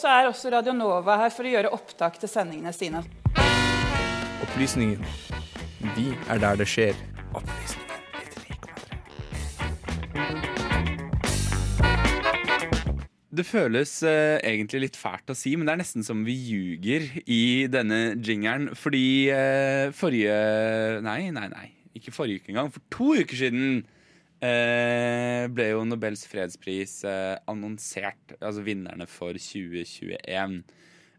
så er også Radio Nova her for å gjøre opptak til sendingene sine. Opplysningen. Vi er der det skjer. Opplysningen 93,3. Det føles eh, egentlig litt fælt å si, men det er nesten som vi ljuger i denne jingeren. Fordi eh, forrige Nei, nei, nei. Ikke forrige uke engang. For to uker siden eh, ble jo Nobels fredspris eh, annonsert. Altså vinnerne for 2021.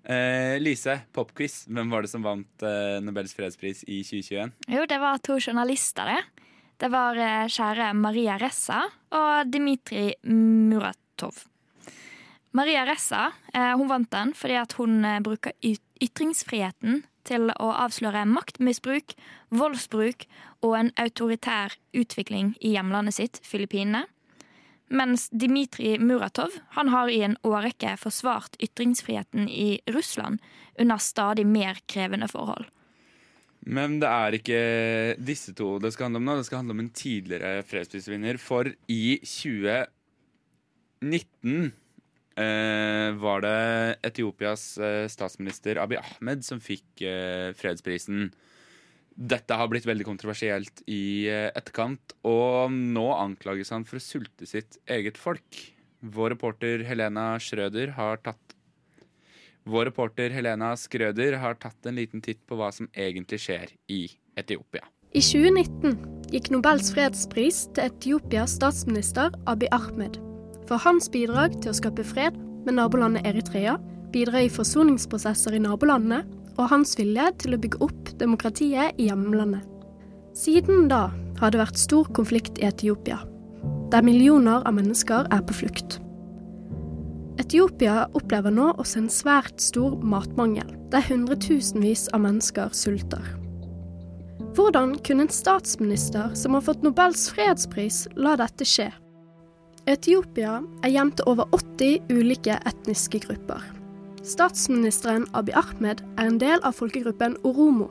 Eh, Lise, popquiz. Hvem var det som vant eh, Nobels fredspris i 2021? Jo, det var to journalister, det. Det var eh, kjære Maria Ressa og Dmitrij Muratov. Maria Ressa eh, hun vant den fordi hun bruker ytringsfriheten til å avsløre maktmisbruk, voldsbruk og en autoritær utvikling i hjemlandet sitt, Filippinene. Mens Dmitrij Muratov han har i en årrekke forsvart ytringsfriheten i Russland under stadig mer krevende forhold. Men det er ikke disse to det skal handle om nå. Det skal handle om en tidligere fredsprisvinner. For i 2019 eh, var det Etiopias eh, statsminister Abiy Ahmed som fikk eh, fredsprisen. Dette har blitt veldig kontroversielt i eh, etterkant, og nå anklages han for å sulte sitt eget folk. Vår reporter Helena Schrøder har tatt vår reporter Helena Skrøder har tatt en liten titt på hva som egentlig skjer i Etiopia. I 2019 gikk Nobels fredspris til Etiopias statsminister Abiy Ahmed for hans bidrag til å skape fred med nabolandet Eritrea, bidra i forsoningsprosesser i nabolandene og hans vilje til å bygge opp demokratiet i hjemlandet. Siden da har det vært stor konflikt i Etiopia, der millioner av mennesker er på flukt. Etiopia opplever nå også en svært stor matmangel, der hundretusenvis av mennesker sulter. Hvordan kunne en statsminister som har fått Nobels fredspris, la dette skje? Etiopia er hjem til over 80 ulike etniske grupper. Statsministeren Abiy Ahmed er en del av folkegruppen oromo.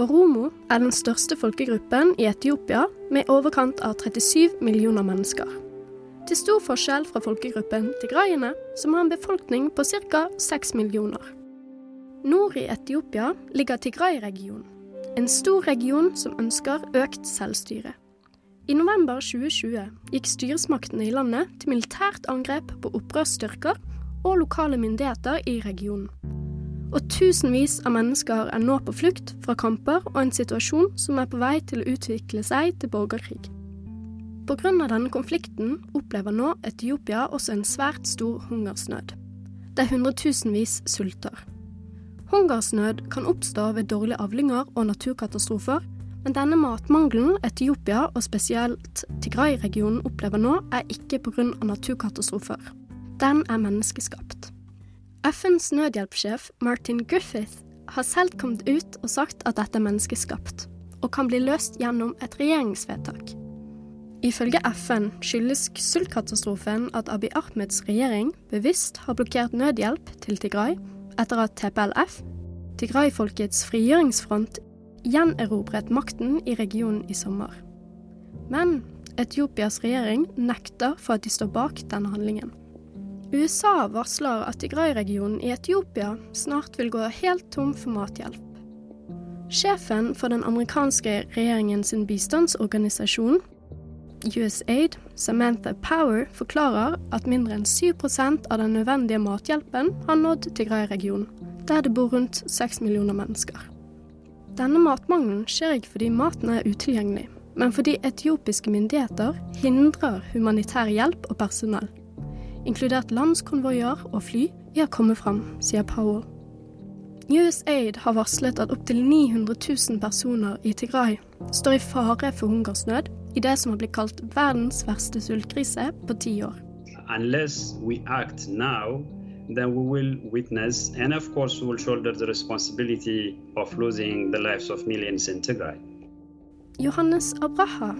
Oromo er den største folkegruppen i Etiopia, med i overkant av 37 millioner mennesker til stor forskjell fra folkegruppen tigraiene, som har en befolkning på ca. 6 millioner. Nord i Etiopia ligger Tigray-regionen, en stor region som ønsker økt selvstyre. I november 2020 gikk styresmaktene i landet til militært angrep på opprørsstyrker og lokale myndigheter i regionen. Og tusenvis av mennesker er nå på flukt fra kamper og en situasjon som er på vei til å utvikle seg til borgerkrig. Pga. denne konflikten opplever nå Etiopia også en svært stor hungersnød, der hundretusenvis sulter. Hungersnød kan oppstå ved dårlige avlinger og naturkatastrofer, men denne matmangelen Etiopia, og spesielt Tigray-regionen, opplever nå, er ikke pga. naturkatastrofer. Den er menneskeskapt. FNs nødhjelpssjef Martin Griffith har selv kommet ut og sagt at dette er menneskeskapt, og kan bli løst gjennom et regjeringsvedtak. Ifølge FN skyldes sultkatastrofen at Abiy Ahmeds regjering bevisst har blokkert nødhjelp til Tigray etter at TPLF, Tigray-folkets frigjøringsfront, gjenerobret makten i regionen i sommer. Men Etiopias regjering nekter for at de står bak denne handlingen. USA varsler at Tigray-regionen i Etiopia snart vil gå helt tom for mathjelp. Sjefen for den amerikanske regjeringens bistandsorganisasjon, USAID, Samantha Power, forklarer at mindre enn 7% av den nødvendige mathjelpen har nådd Tigray-regionen, der det bor rundt 6 millioner mennesker. Denne matmangelen skjer ikke fordi maten er utilgjengelig, men fordi etiopiske myndigheter hindrer humanitær hjelp og personell, inkludert landskonvoier og fly, i å komme fram, sier Powell. USAID har varslet at opptil 900 000 personer i Tigray står i fare for hungersnød i det som har blitt kalt verdens verste sultkrise på ti år. Unless we act now, then we will witness and of course will shoulder the responsibility of losing the lives of millions in Tigray. Johannes Abraha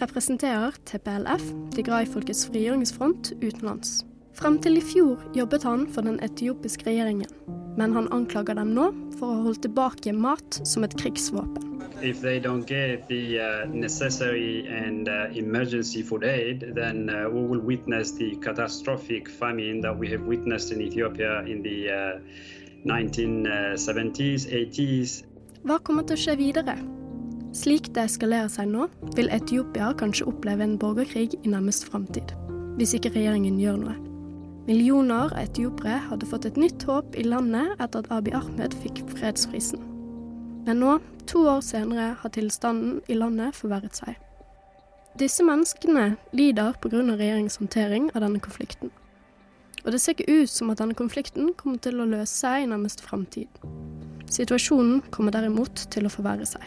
representerer TPLF, Tigray-folkets frigjøringsfront, utenlands. Frem til i fjor jobbet han for den etiopiske regjeringen, men han anklager dem nå for å ha holdt tilbake mat som et krigsvåpen. If they don't get the uh, necessary and uh, emergency food aid, then uh, we will witness the catastrophic famine that we have witnessed in Ethiopia in the uh, 1970s, 80s. Hva kommer til å skje videre? Slik det eskalerer seg nå, vil Etiopia kanskje oppleve en borgerkrig i nærmest framtid, hvis ikke regjeringen gjør noe. Millioner av etiopere hadde fått et nytt håp i landet etter at Abiy Ahmed fikk fredsprisen. Men nå, to år senere, har tilstanden i landet forverret seg. Disse menneskene lider pga. regjeringens håndtering av denne konflikten. Og det ser ikke ut som at denne konflikten kommer til å løse seg i nærmeste framtid. Situasjonen kommer derimot til å forverre seg.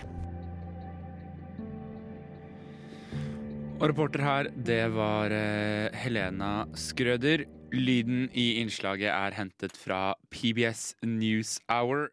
Og reporter her, det var eh, Helena Skrøder. Lyden i innslaget er hentet fra PBS News Hour.